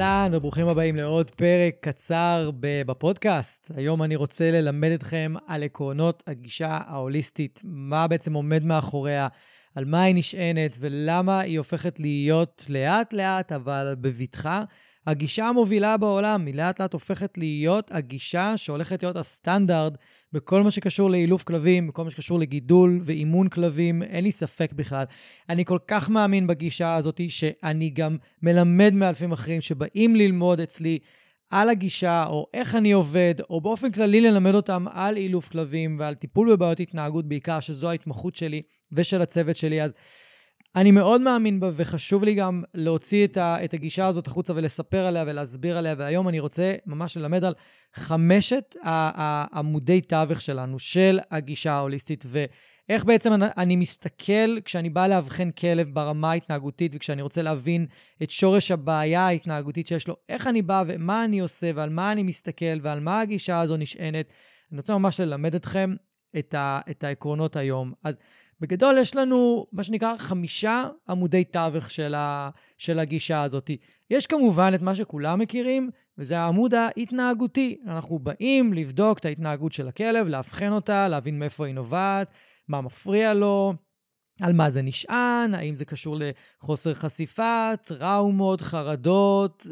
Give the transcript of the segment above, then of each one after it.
אהלן וברוכים הבאים לעוד פרק קצר בפודקאסט. היום אני רוצה ללמד אתכם על עקרונות הגישה ההוליסטית, מה בעצם עומד מאחוריה, על מה היא נשענת ולמה היא הופכת להיות לאט-לאט, אבל בבטחה, הגישה המובילה בעולם. היא לאט-לאט הופכת להיות הגישה שהולכת להיות הסטנדרט בכל מה שקשור לאילוף כלבים, בכל מה שקשור לגידול ואימון כלבים, אין לי ספק בכלל. אני כל כך מאמין בגישה הזאת, שאני גם מלמד מאלפים אחרים שבאים ללמוד אצלי על הגישה, או איך אני עובד, או באופן כללי ללמד אותם על אילוף כלבים ועל טיפול בבעיות התנהגות בעיקר, שזו ההתמחות שלי ושל הצוות שלי. אז אני מאוד מאמין בה, וחשוב לי גם להוציא את, ה, את הגישה הזאת החוצה ולספר עליה ולהסביר עליה, והיום אני רוצה ממש ללמד על חמשת העמודי תווך שלנו, של הגישה ההוליסטית, ואיך בעצם אני, אני מסתכל כשאני בא לאבחן כלב ברמה ההתנהגותית, וכשאני רוצה להבין את שורש הבעיה ההתנהגותית שיש לו, איך אני בא ומה אני עושה, ועל מה אני מסתכל, ועל מה הגישה הזו נשענת. אני רוצה ממש ללמד אתכם את, ה, את העקרונות היום. אז בגדול יש לנו מה שנקרא חמישה עמודי תווך של, ה, של הגישה הזאת. יש כמובן את מה שכולם מכירים, וזה העמוד ההתנהגותי. אנחנו באים לבדוק את ההתנהגות של הכלב, לאבחן אותה, להבין מאיפה היא נובעת, מה מפריע לו, על מה זה נשען, האם זה קשור לחוסר חשיפה, טראומות, חרדות,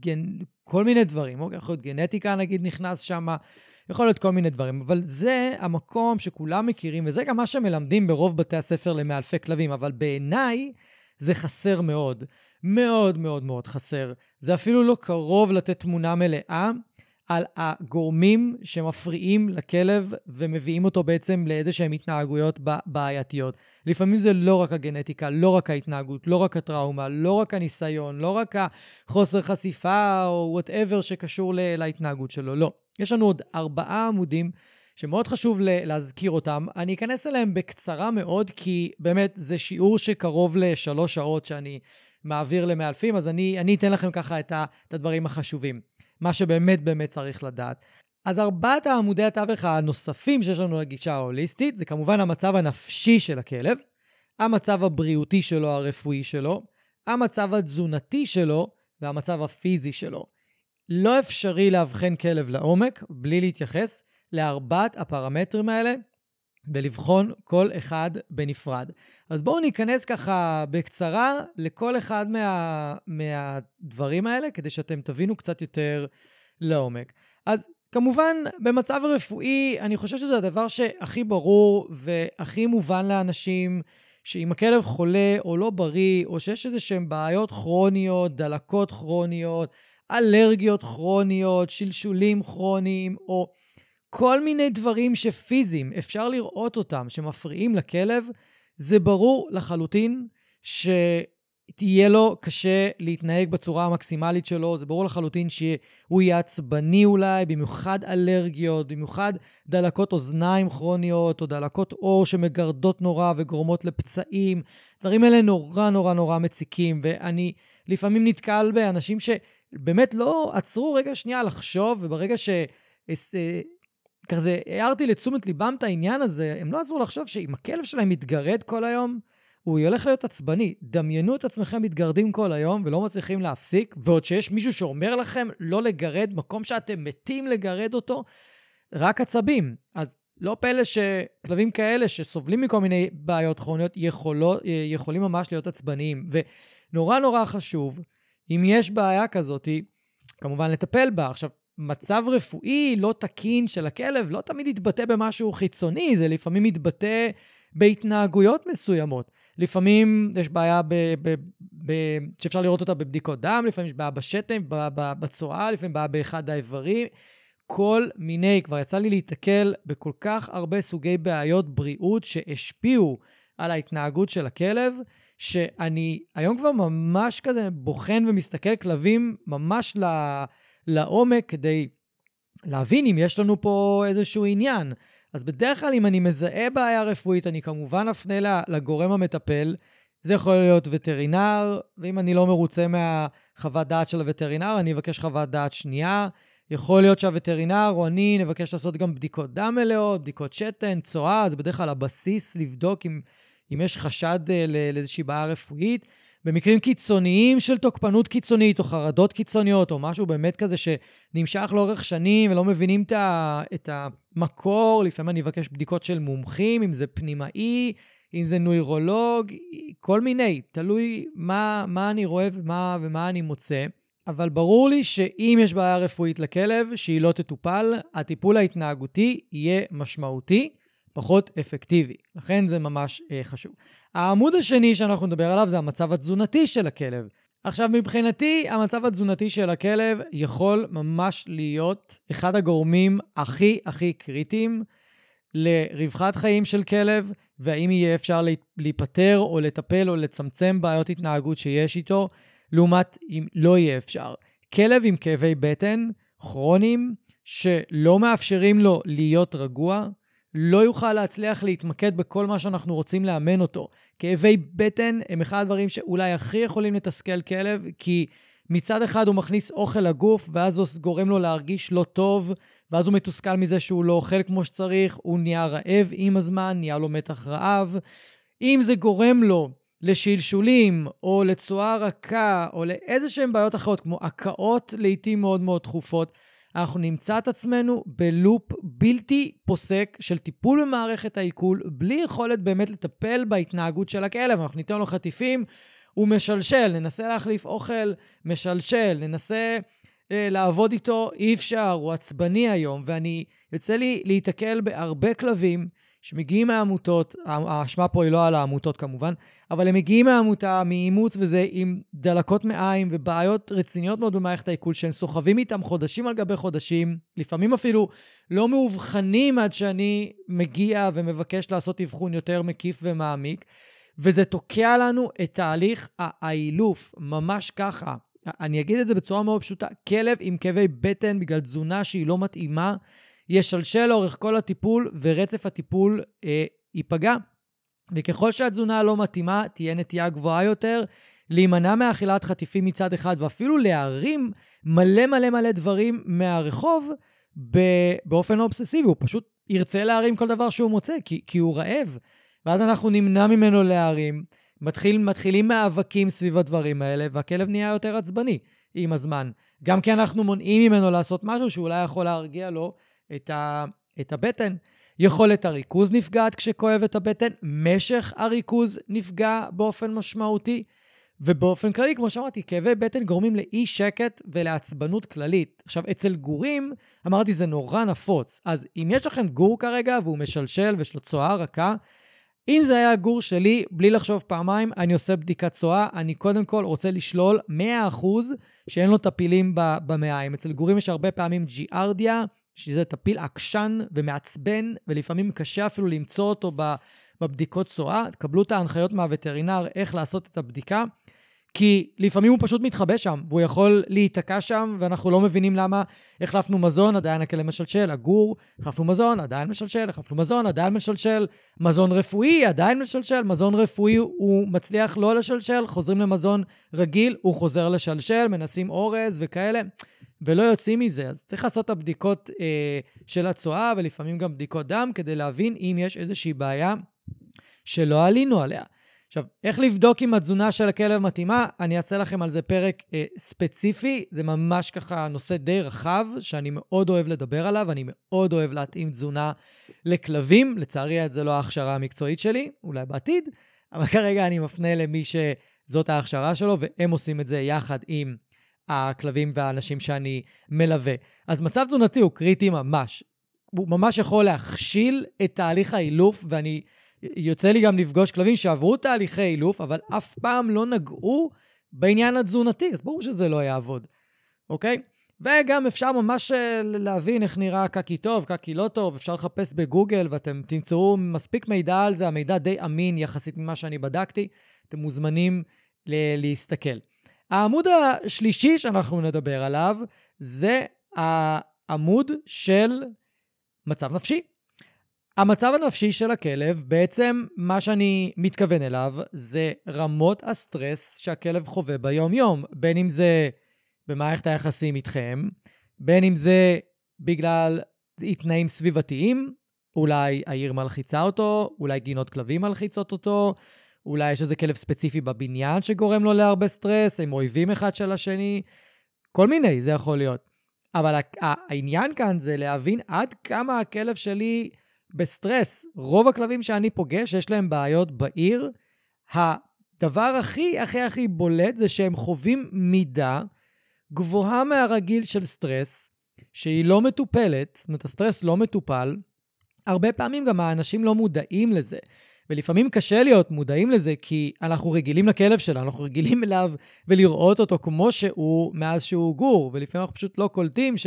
גנ... כל מיני דברים. אוקיי, יכול להיות גנטיקה נגיד נכנס שם. יכול להיות כל מיני דברים, אבל זה המקום שכולם מכירים, וזה גם מה שמלמדים ברוב בתי הספר למאלפי כלבים, אבל בעיניי זה חסר מאוד. מאוד מאוד מאוד חסר. זה אפילו לא קרוב לתת תמונה מלאה על הגורמים שמפריעים לכלב ומביאים אותו בעצם לאיזה שהן התנהגויות בעייתיות. לפעמים זה לא רק הגנטיקה, לא רק ההתנהגות, לא רק הטראומה, לא רק הניסיון, לא רק החוסר חשיפה או וואטאבר שקשור להתנהגות שלו, לא. יש לנו עוד ארבעה עמודים שמאוד חשוב להזכיר אותם. אני אכנס אליהם בקצרה מאוד, כי באמת זה שיעור שקרוב לשלוש שעות שאני מעביר למאלפים, אז אני, אני אתן לכם ככה את, את הדברים החשובים, מה שבאמת באמת צריך לדעת. אז ארבעת העמודי התווך הנוספים שיש לנו לגישה ההוליסטית, זה כמובן המצב הנפשי של הכלב, המצב הבריאותי שלו, הרפואי שלו, המצב התזונתי שלו והמצב הפיזי שלו. לא אפשרי לאבחן כלב לעומק בלי להתייחס לארבעת הפרמטרים האלה ולבחון כל אחד בנפרד. אז בואו ניכנס ככה בקצרה לכל אחד מה, מהדברים האלה, כדי שאתם תבינו קצת יותר לעומק. אז כמובן, במצב רפואי, אני חושב שזה הדבר שהכי ברור והכי מובן לאנשים, שאם הכלב חולה או לא בריא, או שיש איזה שהן בעיות כרוניות, דלקות כרוניות, אלרגיות כרוניות, שלשולים כרוניים, או כל מיני דברים שפיזיים, אפשר לראות אותם, שמפריעים לכלב, זה ברור לחלוטין שתהיה לו קשה להתנהג בצורה המקסימלית שלו, זה ברור לחלוטין שהוא יהיה עצבני אולי, במיוחד אלרגיות, במיוחד דלקות אוזניים כרוניות, או דלקות עור שמגרדות נורא וגורמות לפצעים. דברים האלה נורא נורא נורא מציקים, ואני לפעמים נתקל באנשים ש... באמת לא עצרו רגע שנייה לחשוב, וברגע ש... אה, כזה הערתי לתשומת ליבם את העניין הזה, הם לא עצרו לחשוב שאם הכלב שלהם מתגרד כל היום, הוא הולך להיות עצבני. דמיינו את עצמכם מתגרדים כל היום ולא מצליחים להפסיק, ועוד שיש מישהו שאומר לכם לא לגרד מקום שאתם מתים לגרד אותו, רק עצבים. אז לא פלא שכלבים כאלה שסובלים מכל מיני בעיות כרוניות יכולות, יכולים ממש להיות עצבניים. ונורא נורא חשוב אם יש בעיה כזאת, כמובן לטפל בה. עכשיו, מצב רפואי לא תקין של הכלב לא תמיד יתבטא במשהו חיצוני, זה לפעמים יתבטא בהתנהגויות מסוימות. לפעמים יש בעיה ב, ב, ב, שאפשר לראות אותה בבדיקות דם, לפעמים יש בעיה בשתן, בצואה, לפעמים בעיה באחד האיברים. כל מיני, כבר יצא לי להיתקל בכל כך הרבה סוגי בעיות בריאות שהשפיעו על ההתנהגות של הכלב, שאני היום כבר ממש כזה בוחן ומסתכל כלבים ממש לעומק כדי להבין אם יש לנו פה איזשהו עניין. אז בדרך כלל אם אני מזהה בעיה רפואית, אני כמובן אפנה לגורם המטפל. זה יכול להיות וטרינר, ואם אני לא מרוצה מהחוות דעת של הווטרינר, אני אבקש חוות דעת שנייה. יכול להיות שהווטרינר או אני נבקש לעשות גם בדיקות דם מלאות, בדיקות שתן, צואה, זה בדרך כלל הבסיס לבדוק אם, אם יש חשד אה, לאיזושהי בעיה רפואית. במקרים קיצוניים של תוקפנות קיצונית, או חרדות קיצוניות, או משהו באמת כזה שנמשך לאורך שנים ולא מבינים את המקור, לפעמים אני אבקש בדיקות של מומחים, אם זה פנימאי, אם זה נוירולוג, כל מיני, תלוי מה, מה אני רואה ומה, ומה אני מוצא. אבל ברור לי שאם יש בעיה רפואית לכלב, שהיא לא תטופל, הטיפול ההתנהגותי יהיה משמעותי, פחות אפקטיבי. לכן זה ממש אה, חשוב. העמוד השני שאנחנו נדבר עליו זה המצב התזונתי של הכלב. עכשיו, מבחינתי, המצב התזונתי של הכלב יכול ממש להיות אחד הגורמים הכי הכי קריטיים לרווחת חיים של כלב, והאם יהיה אפשר להיפטר או לטפל או לצמצם בעיות התנהגות שיש איתו, לעומת אם לא יהיה אפשר. כלב עם כאבי בטן כרוניים שלא מאפשרים לו להיות רגוע, לא יוכל להצליח להתמקד בכל מה שאנחנו רוצים לאמן אותו. כאבי בטן הם אחד הדברים שאולי הכי יכולים לתסכל כלב, כי מצד אחד הוא מכניס אוכל לגוף, ואז זה גורם לו להרגיש לא טוב, ואז הוא מתוסכל מזה שהוא לא אוכל כמו שצריך, הוא נהיה רעב עם הזמן, נהיה לו מתח רעב. אם זה גורם לו לשלשולים, או לצואה רכה, או לאיזה שהן בעיות אחרות, כמו הקאות לעיתים מאוד מאוד תכופות, אנחנו נמצא את עצמנו בלופ בלתי פוסק של טיפול במערכת העיכול, בלי יכולת באמת לטפל בהתנהגות של הכלב. אנחנו ניתן לו חטיפים, הוא משלשל, ננסה להחליף אוכל, משלשל, ננסה אה, לעבוד איתו, אי אפשר, הוא עצבני היום, ואני, יוצא לי להיתקל בהרבה כלבים שמגיעים מהעמותות, האשמה פה היא לא על העמותות כמובן, אבל הם מגיעים מהעמותה, מאימוץ וזה, עם דלקות מעיים ובעיות רציניות מאוד במערכת העיכול, שהם סוחבים איתם חודשים על גבי חודשים, לפעמים אפילו לא מאובחנים עד שאני מגיע ומבקש לעשות אבחון יותר מקיף ומעמיק, וזה תוקע לנו את תהליך האילוף, ממש ככה. אני אגיד את זה בצורה מאוד פשוטה, כלב עם כאבי בטן בגלל תזונה שהיא לא מתאימה, ישלשל לאורך כל הטיפול, ורצף הטיפול אה, ייפגע. וככל שהתזונה לא מתאימה, תהיה נטייה גבוהה יותר להימנע מאכילת חטיפים מצד אחד, ואפילו להרים מלא מלא מלא דברים מהרחוב באופן אובססיבי. הוא פשוט ירצה להרים כל דבר שהוא מוצא, כי, כי הוא רעב. ואז אנחנו נמנע ממנו להרים, מתחיל, מתחילים מאבקים סביב הדברים האלה, והכלב נהיה יותר עצבני עם הזמן. גם כי אנחנו מונעים ממנו לעשות משהו שאולי יכול להרגיע לו את, ה, את הבטן. יכולת הריכוז נפגעת כשכואב את הבטן, משך הריכוז נפגע באופן משמעותי, ובאופן כללי, כמו שאמרתי, כאבי בטן גורמים לאי שקט ולעצבנות כללית. עכשיו, אצל גורים, אמרתי, זה נורא נפוץ. אז אם יש לכם גור כרגע והוא משלשל ויש לו צואה רכה, אם זה היה הגור שלי, בלי לחשוב פעמיים, אני עושה בדיקת צואה. אני קודם כל רוצה לשלול 100% שאין לו טפילים במעיים. אצל גורים יש הרבה פעמים ג'יארדיה, שזה טפיל עקשן ומעצבן, ולפעמים קשה אפילו למצוא אותו בבדיקות צואה. תקבלו את ההנחיות מהווטרינר איך לעשות את הבדיקה, כי לפעמים הוא פשוט מתחבא שם, והוא יכול להיתקע שם, ואנחנו לא מבינים למה החלפנו מזון, עדיין הכלא משלשל, הגור, החלפנו מזון, עדיין משלשל, החלפנו מזון, עדיין משלשל, מזון רפואי, עדיין משלשל, מזון רפואי הוא מצליח לא לשלשל, חוזרים למזון רגיל, הוא חוזר לשלשל, מנסים אורז וכאלה. ולא יוצאים מזה. אז צריך לעשות את הבדיקות אה, של הצואה ולפעמים גם בדיקות דם כדי להבין אם יש איזושהי בעיה שלא עלינו עליה. עכשיו, איך לבדוק אם התזונה של הכלב מתאימה? אני אעשה לכם על זה פרק אה, ספציפי. זה ממש ככה נושא די רחב, שאני מאוד אוהב לדבר עליו, אני מאוד אוהב להתאים תזונה לכלבים. לצערי, זה לא ההכשרה המקצועית שלי, אולי בעתיד, אבל כרגע אני מפנה למי ש... זאת ההכשרה שלו, והם עושים את זה יחד עם הכלבים והאנשים שאני מלווה. אז מצב תזונתי הוא קריטי ממש. הוא ממש יכול להכשיל את תהליך האילוף, ואני, יוצא לי גם לפגוש כלבים שעברו תהליכי אילוף, אבל אף פעם לא נגעו בעניין התזונתי, אז ברור שזה לא יעבוד, אוקיי? וגם אפשר ממש אה, להבין איך נראה קקי טוב, קקי לא טוב, אפשר לחפש בגוגל ואתם תמצאו מספיק מידע על זה, המידע די אמין יחסית ממה שאני בדקתי, אתם מוזמנים להסתכל. העמוד השלישי שאנחנו נדבר עליו זה העמוד של מצב נפשי. המצב הנפשי של הכלב, בעצם מה שאני מתכוון אליו זה רמות הסטרס שהכלב חווה ביום-יום, בין אם זה במערכת היחסים איתכם, בין אם זה בגלל תנאים סביבתיים, אולי העיר מלחיצה אותו, אולי גינות כלבים מלחיצות אותו, אולי יש איזה כלב ספציפי בבניין שגורם לו להרבה סטרס, הם אויבים אחד של השני, כל מיני, זה יכול להיות. אבל העניין כאן זה להבין עד כמה הכלב שלי בסטרס. רוב הכלבים שאני פוגש, יש להם בעיות בעיר. הדבר הכי הכי הכי בולט זה שהם חווים מידה גבוהה מהרגיל של סטרס, שהיא לא מטופלת, זאת אומרת, הסטרס לא מטופל. הרבה פעמים גם האנשים לא מודעים לזה. ולפעמים קשה להיות מודעים לזה, כי אנחנו רגילים לכלב שלנו, אנחנו רגילים אליו ולראות אותו כמו שהוא מאז שהוא גור, ולפעמים אנחנו פשוט לא קולטים ש...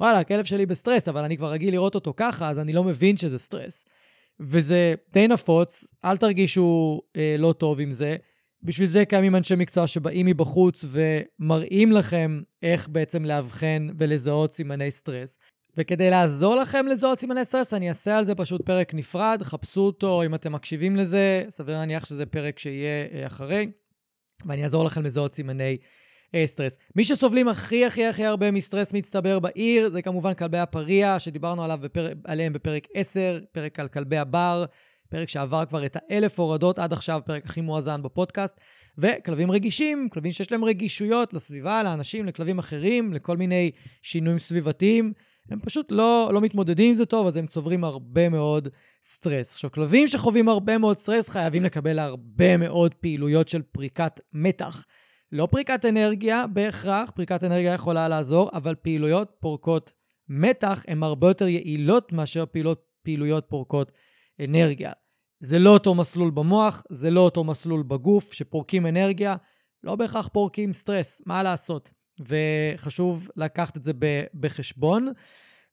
וואלה, הכלב שלי בסטרס, אבל אני כבר רגיל לראות אותו ככה, אז אני לא מבין שזה סטרס. וזה די נפוץ, אל תרגישו אה, לא טוב עם זה. בשביל זה קיימים אנשי מקצוע שבאים מבחוץ ומראים לכם איך בעצם לאבחן ולזהות סימני סטרס. וכדי לעזור לכם לזהות סימני סטרס, אני אעשה על זה פשוט פרק נפרד, חפשו אותו, אם אתם מקשיבים לזה, סביר להניח שזה פרק שיהיה אה, אחרי, ואני אעזור לכם לזהות סימני אה, סטרס. מי שסובלים הכי הכי הכי הרבה מסטרס מצטבר בעיר, זה כמובן כלבי הפריה, שדיברנו עליו בפר... עליהם בפרק 10, פרק על כלבי הבר, פרק שעבר כבר את האלף הורדות עד עכשיו, פרק הכי מואזן בפודקאסט. וכלבים רגישים, כלבים שיש להם רגישויות לסביבה, לאנשים, לכלבים אחרים, לכל מיני שינויים סביבתיים. הם פשוט לא, לא מתמודדים עם זה טוב, אז הם צוברים הרבה מאוד סטרס. עכשיו, כלבים שחווים הרבה מאוד סטרס חייבים לקבל הרבה מאוד פעילויות של פריקת מתח. לא פריקת אנרגיה בהכרח, פריקת אנרגיה יכולה לעזור, אבל פעילויות פורקות מתח הן הרבה יותר יעילות מאשר פעילות, פעילויות פורקות אנרגיה. זה לא אותו מסלול במוח, זה לא אותו מסלול בגוף, שפורקים אנרגיה, לא בהכרח פורקים סטרס, מה לעשות? וחשוב לקחת את זה בחשבון.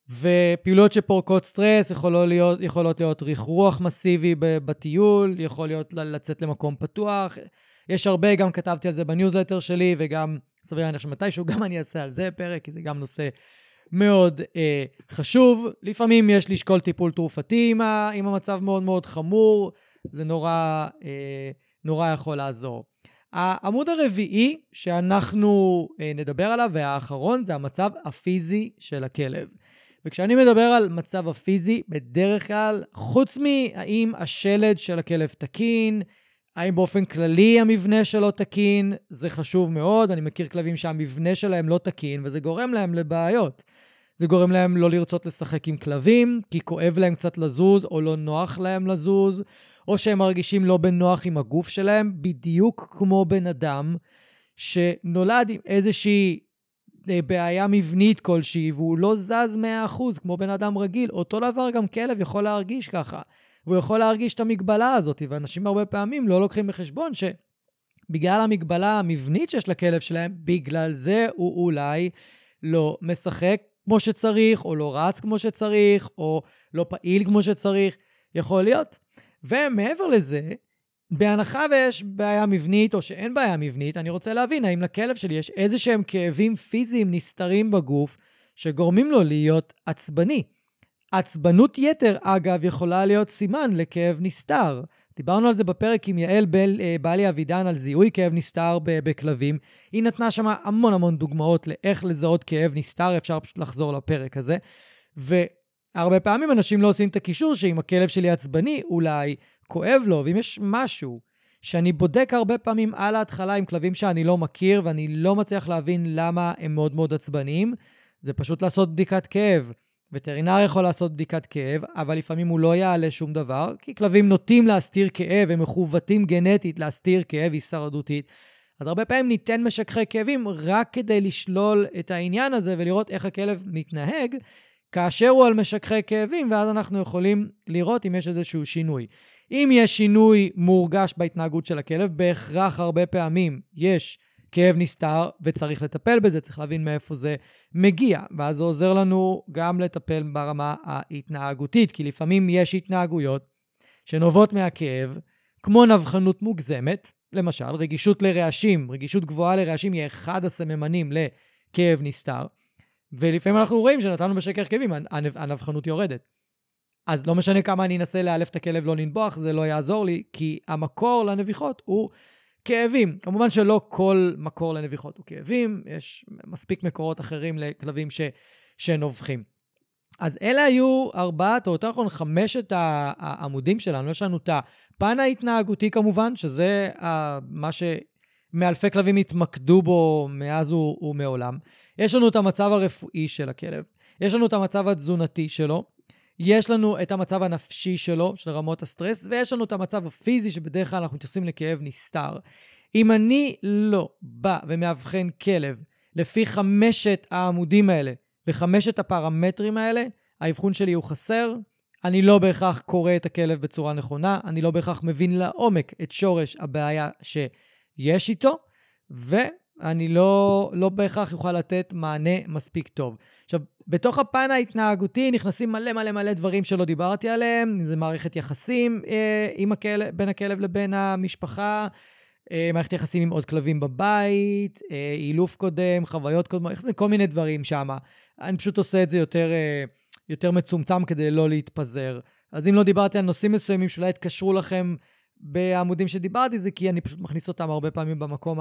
ופעילויות שפורקות סטרס יכולות להיות, יכולות להיות ריחרוח מסיבי בטיול, יכול להיות לצאת למקום פתוח. יש הרבה, גם כתבתי על זה בניוזלטר שלי, וגם סביר להניח שמתישהו גם אני אעשה על זה פרק, כי זה גם נושא מאוד אה, חשוב. לפעמים יש לשקול טיפול תרופתי אם, אם המצב מאוד מאוד חמור, זה נורא, אה, נורא יכול לעזור. העמוד הרביעי שאנחנו אה, נדבר עליו, והאחרון, זה המצב הפיזי של הכלב. וכשאני מדבר על מצב הפיזי, בדרך כלל, חוץ מהאם השלד של הכלב תקין, האם באופן כללי המבנה שלו תקין, זה חשוב מאוד. אני מכיר כלבים שהמבנה שלהם לא תקין, וזה גורם להם לבעיות. זה גורם להם לא לרצות לשחק עם כלבים, כי כואב להם קצת לזוז, או לא נוח להם לזוז, או שהם מרגישים לא בנוח עם הגוף שלהם, בדיוק כמו בן אדם שנולד עם איזושהי אה, בעיה מבנית כלשהי, והוא לא זז 100%, כמו בן אדם רגיל. אותו דבר גם כלב יכול להרגיש ככה. והוא יכול להרגיש את המגבלה הזאת, ואנשים הרבה פעמים לא לוקחים בחשבון שבגלל המגבלה המבנית שיש לכלב שלהם, בגלל זה הוא אולי לא משחק כמו שצריך, או לא רץ כמו שצריך, או לא פעיל כמו שצריך. יכול להיות. ומעבר לזה, בהנחה ויש בעיה מבנית או שאין בעיה מבנית, אני רוצה להבין האם לכלב שלי יש איזה שהם כאבים פיזיים נסתרים בגוף שגורמים לו להיות עצבני. עצבנות יתר, אגב, יכולה להיות סימן לכאב נסתר. דיברנו על זה בפרק עם יעל בל, אה, בעלי אבידן על זיהוי כאב נסתר בכלבים. היא נתנה שם המון המון דוגמאות לאיך לזהות כאב נסתר, אפשר פשוט לחזור לפרק הזה. והרבה פעמים אנשים לא עושים את הקישור שאם הכלב שלי עצבני, אולי כואב לו, ואם יש משהו שאני בודק הרבה פעמים על ההתחלה עם כלבים שאני לא מכיר ואני לא מצליח להבין למה הם מאוד מאוד עצבניים, זה פשוט לעשות בדיקת כאב. וטרינר יכול לעשות בדיקת כאב, אבל לפעמים הוא לא יעלה שום דבר, כי כלבים נוטים להסתיר כאב, הם מכוותים גנטית להסתיר כאב הישרדותית. אז הרבה פעמים ניתן משככי כאבים רק כדי לשלול את העניין הזה ולראות איך הכלב מתנהג כאשר הוא על משככי כאבים, ואז אנחנו יכולים לראות אם יש איזשהו שינוי. אם יש שינוי מורגש בהתנהגות של הכלב, בהכרח הרבה פעמים יש כאב נסתר וצריך לטפל בזה, צריך להבין מאיפה זה מגיע. ואז זה עוזר לנו גם לטפל ברמה ההתנהגותית, כי לפעמים יש התנהגויות שנובעות מהכאב, כמו נבחנות מוגזמת, למשל, רגישות לרעשים, רגישות גבוהה לרעשים היא אחד הסממנים לכאב נסתר, ולפעמים אנחנו רואים שנתנו בשקר כאבים, הנבחנות יורדת. אז לא משנה כמה אני אנסה לאלף את הכלב לא לנבוח, זה לא יעזור לי, כי המקור לנביחות הוא כאבים. כמובן שלא כל מקור לנביחות הוא כאבים, יש מספיק מקורות אחרים לכלבים ש, שנובחים. אז אלה היו ארבעת, או יותר נכון חמשת העמודים שלנו. יש לנו את הפן ההתנהגותי כמובן, שזה מה שמאלפי כלבים התמקדו בו מאז ומעולם. יש לנו את המצב הרפואי של הכלב, יש לנו את המצב התזונתי שלו, יש לנו את המצב הנפשי שלו, של רמות הסטרס, ויש לנו את המצב הפיזי, שבדרך כלל אנחנו מתייחסים לכאב נסתר. אם אני לא בא ומאבחן כלב לפי חמשת העמודים האלה וחמשת הפרמטרים האלה, האבחון שלי הוא חסר, אני לא בהכרח קורא את הכלב בצורה נכונה, אני לא בהכרח מבין לעומק את שורש הבעיה שיש איתו, ואני לא, לא בהכרח יוכל לתת מענה מספיק טוב. עכשיו, בתוך הפן ההתנהגותי נכנסים מלא מלא מלא דברים שלא דיברתי עליהם, אם זה מערכת יחסים אה, עם הכלב, בין הכלב לבין המשפחה, אה, מערכת יחסים עם עוד כלבים בבית, אה, אילוף קודם, חוויות קודמות, כל מיני דברים שם. אני פשוט עושה את זה יותר, אה, יותר מצומצם כדי לא להתפזר. אז אם לא דיברתי על נושאים מסוימים שאולי יתקשרו לכם בעמודים שדיברתי, זה כי אני פשוט מכניס אותם הרבה פעמים במקום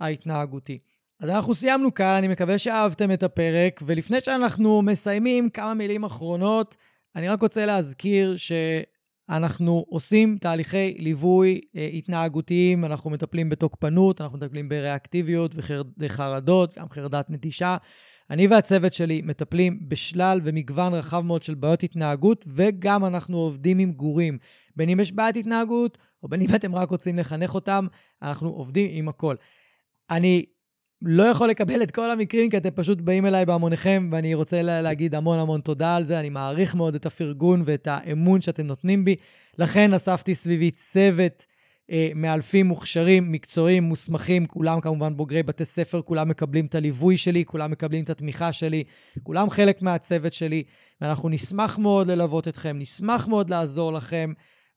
ההתנהגותי. אז אנחנו סיימנו כאן, אני מקווה שאהבתם את הפרק, ולפני שאנחנו מסיימים, כמה מילים אחרונות. אני רק רוצה להזכיר שאנחנו עושים תהליכי ליווי אה, התנהגותיים, אנחנו מטפלים בתוקפנות, אנחנו מטפלים בריאקטיביות וחרדות, גם חרדת נטישה. אני והצוות שלי מטפלים בשלל ומגוון רחב מאוד של בעיות התנהגות, וגם אנחנו עובדים עם גורים. בין אם יש בעיית התנהגות, או בין אם אתם רק רוצים לחנך אותם, אנחנו עובדים עם הכל. אני לא יכול לקבל את כל המקרים, כי אתם פשוט באים אליי בהמוניכם, ואני רוצה להגיד המון המון תודה על זה. אני מעריך מאוד את הפרגון ואת האמון שאתם נותנים בי. לכן אספתי סביבי צוות אה, מאלפים מוכשרים, מקצועיים, מוסמכים, כולם כמובן בוגרי בתי ספר, כולם מקבלים את הליווי שלי, כולם מקבלים את התמיכה שלי, כולם חלק מהצוות שלי, ואנחנו נשמח מאוד ללוות אתכם, נשמח מאוד לעזור לכם.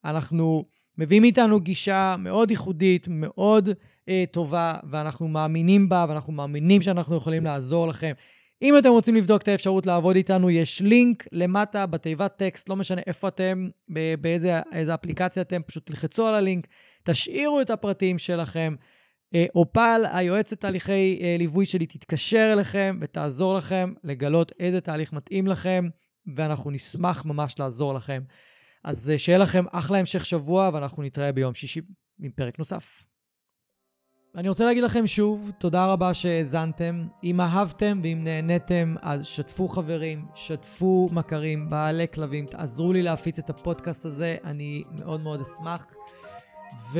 אנחנו מביאים איתנו גישה מאוד ייחודית, מאוד אה, טובה, ואנחנו מאמינים בה, ואנחנו מאמינים שאנחנו יכולים לעזור לכם. אם אתם רוצים לבדוק את האפשרות לעבוד איתנו, יש לינק למטה בתיבת טקסט, לא משנה איפה אתם, באיזה אפליקציה אתם, פשוט תלחצו על הלינק, תשאירו את הפרטים שלכם. אה, אופל, היועצת תהליכי אה, ליווי שלי, תתקשר אליכם ותעזור לכם לגלות איזה תהליך מתאים לכם, ואנחנו נשמח ממש לעזור לכם. אז אה, שיהיה לכם אחלה המשך שבוע, ואנחנו נתראה ביום שישי עם פרק נוסף. אני רוצה להגיד לכם שוב, תודה רבה שהאזנתם. אם אהבתם ואם נהניתם, אז שתפו חברים, שתפו מכרים, בעלי כלבים, תעזרו לי להפיץ את הפודקאסט הזה, אני מאוד מאוד אשמח. ו...